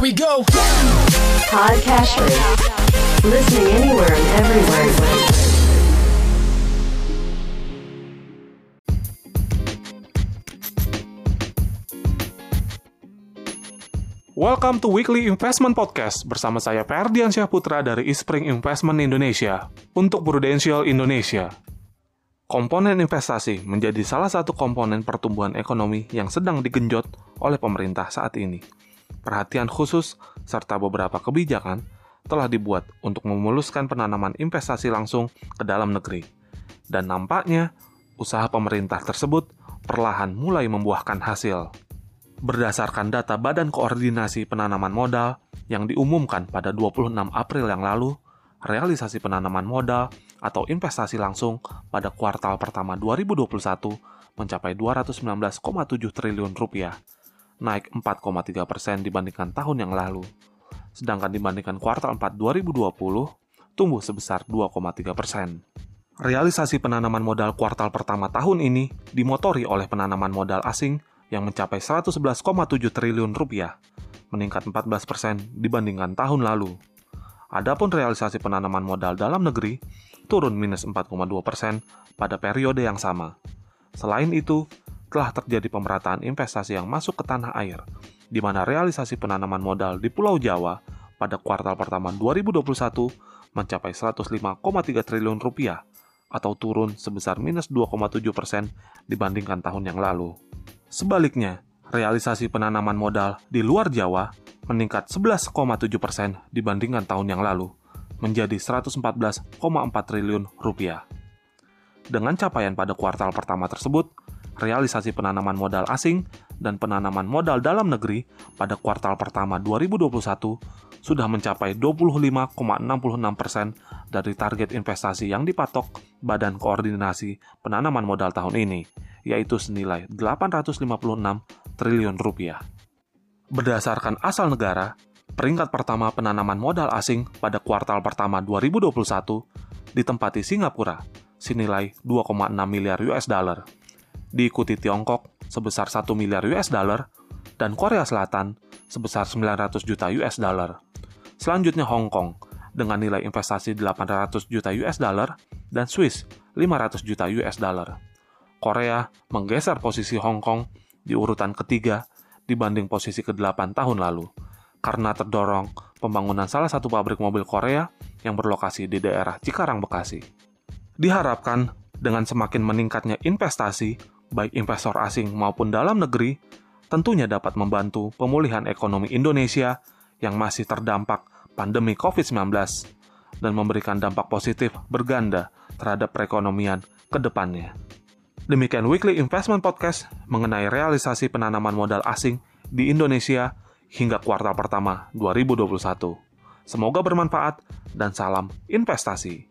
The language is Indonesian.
Here we go. Podcast Listening anywhere and everywhere. Welcome to Weekly Investment Podcast bersama saya Ferdian Putra dari Ispring Investment Indonesia untuk Prudential Indonesia. Komponen investasi menjadi salah satu komponen pertumbuhan ekonomi yang sedang digenjot oleh pemerintah saat ini. Perhatian khusus serta beberapa kebijakan telah dibuat untuk memuluskan penanaman investasi langsung ke dalam negeri. Dan nampaknya usaha pemerintah tersebut perlahan mulai membuahkan hasil berdasarkan data Badan Koordinasi Penanaman Modal yang diumumkan pada 26 April yang lalu, realisasi penanaman modal atau investasi langsung pada kuartal pertama 2021 mencapai 219,7 triliun rupiah, naik 4,3 persen dibandingkan tahun yang lalu. Sedangkan dibandingkan kuartal 4 2020, tumbuh sebesar 2,3 persen. Realisasi penanaman modal kuartal pertama tahun ini dimotori oleh penanaman modal asing yang mencapai 11,7 triliun rupiah, meningkat 14% persen dibandingkan tahun lalu. Adapun realisasi penanaman modal dalam negeri turun minus 4,2% persen pada periode yang sama. Selain itu, telah terjadi pemerataan investasi yang masuk ke tanah air, di mana realisasi penanaman modal di Pulau Jawa pada kuartal pertama 2021 mencapai 105,3 triliun rupiah atau turun sebesar minus 2,7 persen dibandingkan tahun yang lalu. Sebaliknya, realisasi penanaman modal di luar Jawa meningkat 11,7 persen dibandingkan tahun yang lalu, menjadi 114,4 triliun rupiah. Dengan capaian pada kuartal pertama tersebut, realisasi penanaman modal asing dan penanaman modal dalam negeri pada kuartal pertama 2021 sudah mencapai 25,66 persen dari target investasi yang dipatok Badan Koordinasi Penanaman Modal tahun ini, yaitu senilai 856 triliun rupiah. Berdasarkan asal negara, peringkat pertama penanaman modal asing pada kuartal pertama 2021 ditempati Singapura senilai 2,6 miliar US dollar, diikuti Tiongkok sebesar 1 miliar US dollar dan Korea Selatan sebesar 900 juta US dollar. Selanjutnya Hong Kong dengan nilai investasi 800 juta US dollar dan Swiss 500 juta US dollar. Korea menggeser posisi Hong Kong di urutan ketiga dibanding posisi ke-8 tahun lalu, karena terdorong pembangunan salah satu pabrik mobil Korea yang berlokasi di daerah Cikarang, Bekasi. Diharapkan dengan semakin meningkatnya investasi, baik investor asing maupun dalam negeri, tentunya dapat membantu pemulihan ekonomi Indonesia yang masih terdampak pandemi COVID-19 dan memberikan dampak positif berganda terhadap perekonomian ke depannya. Demikian Weekly Investment Podcast mengenai realisasi penanaman modal asing di Indonesia hingga kuartal pertama 2021. Semoga bermanfaat dan salam investasi.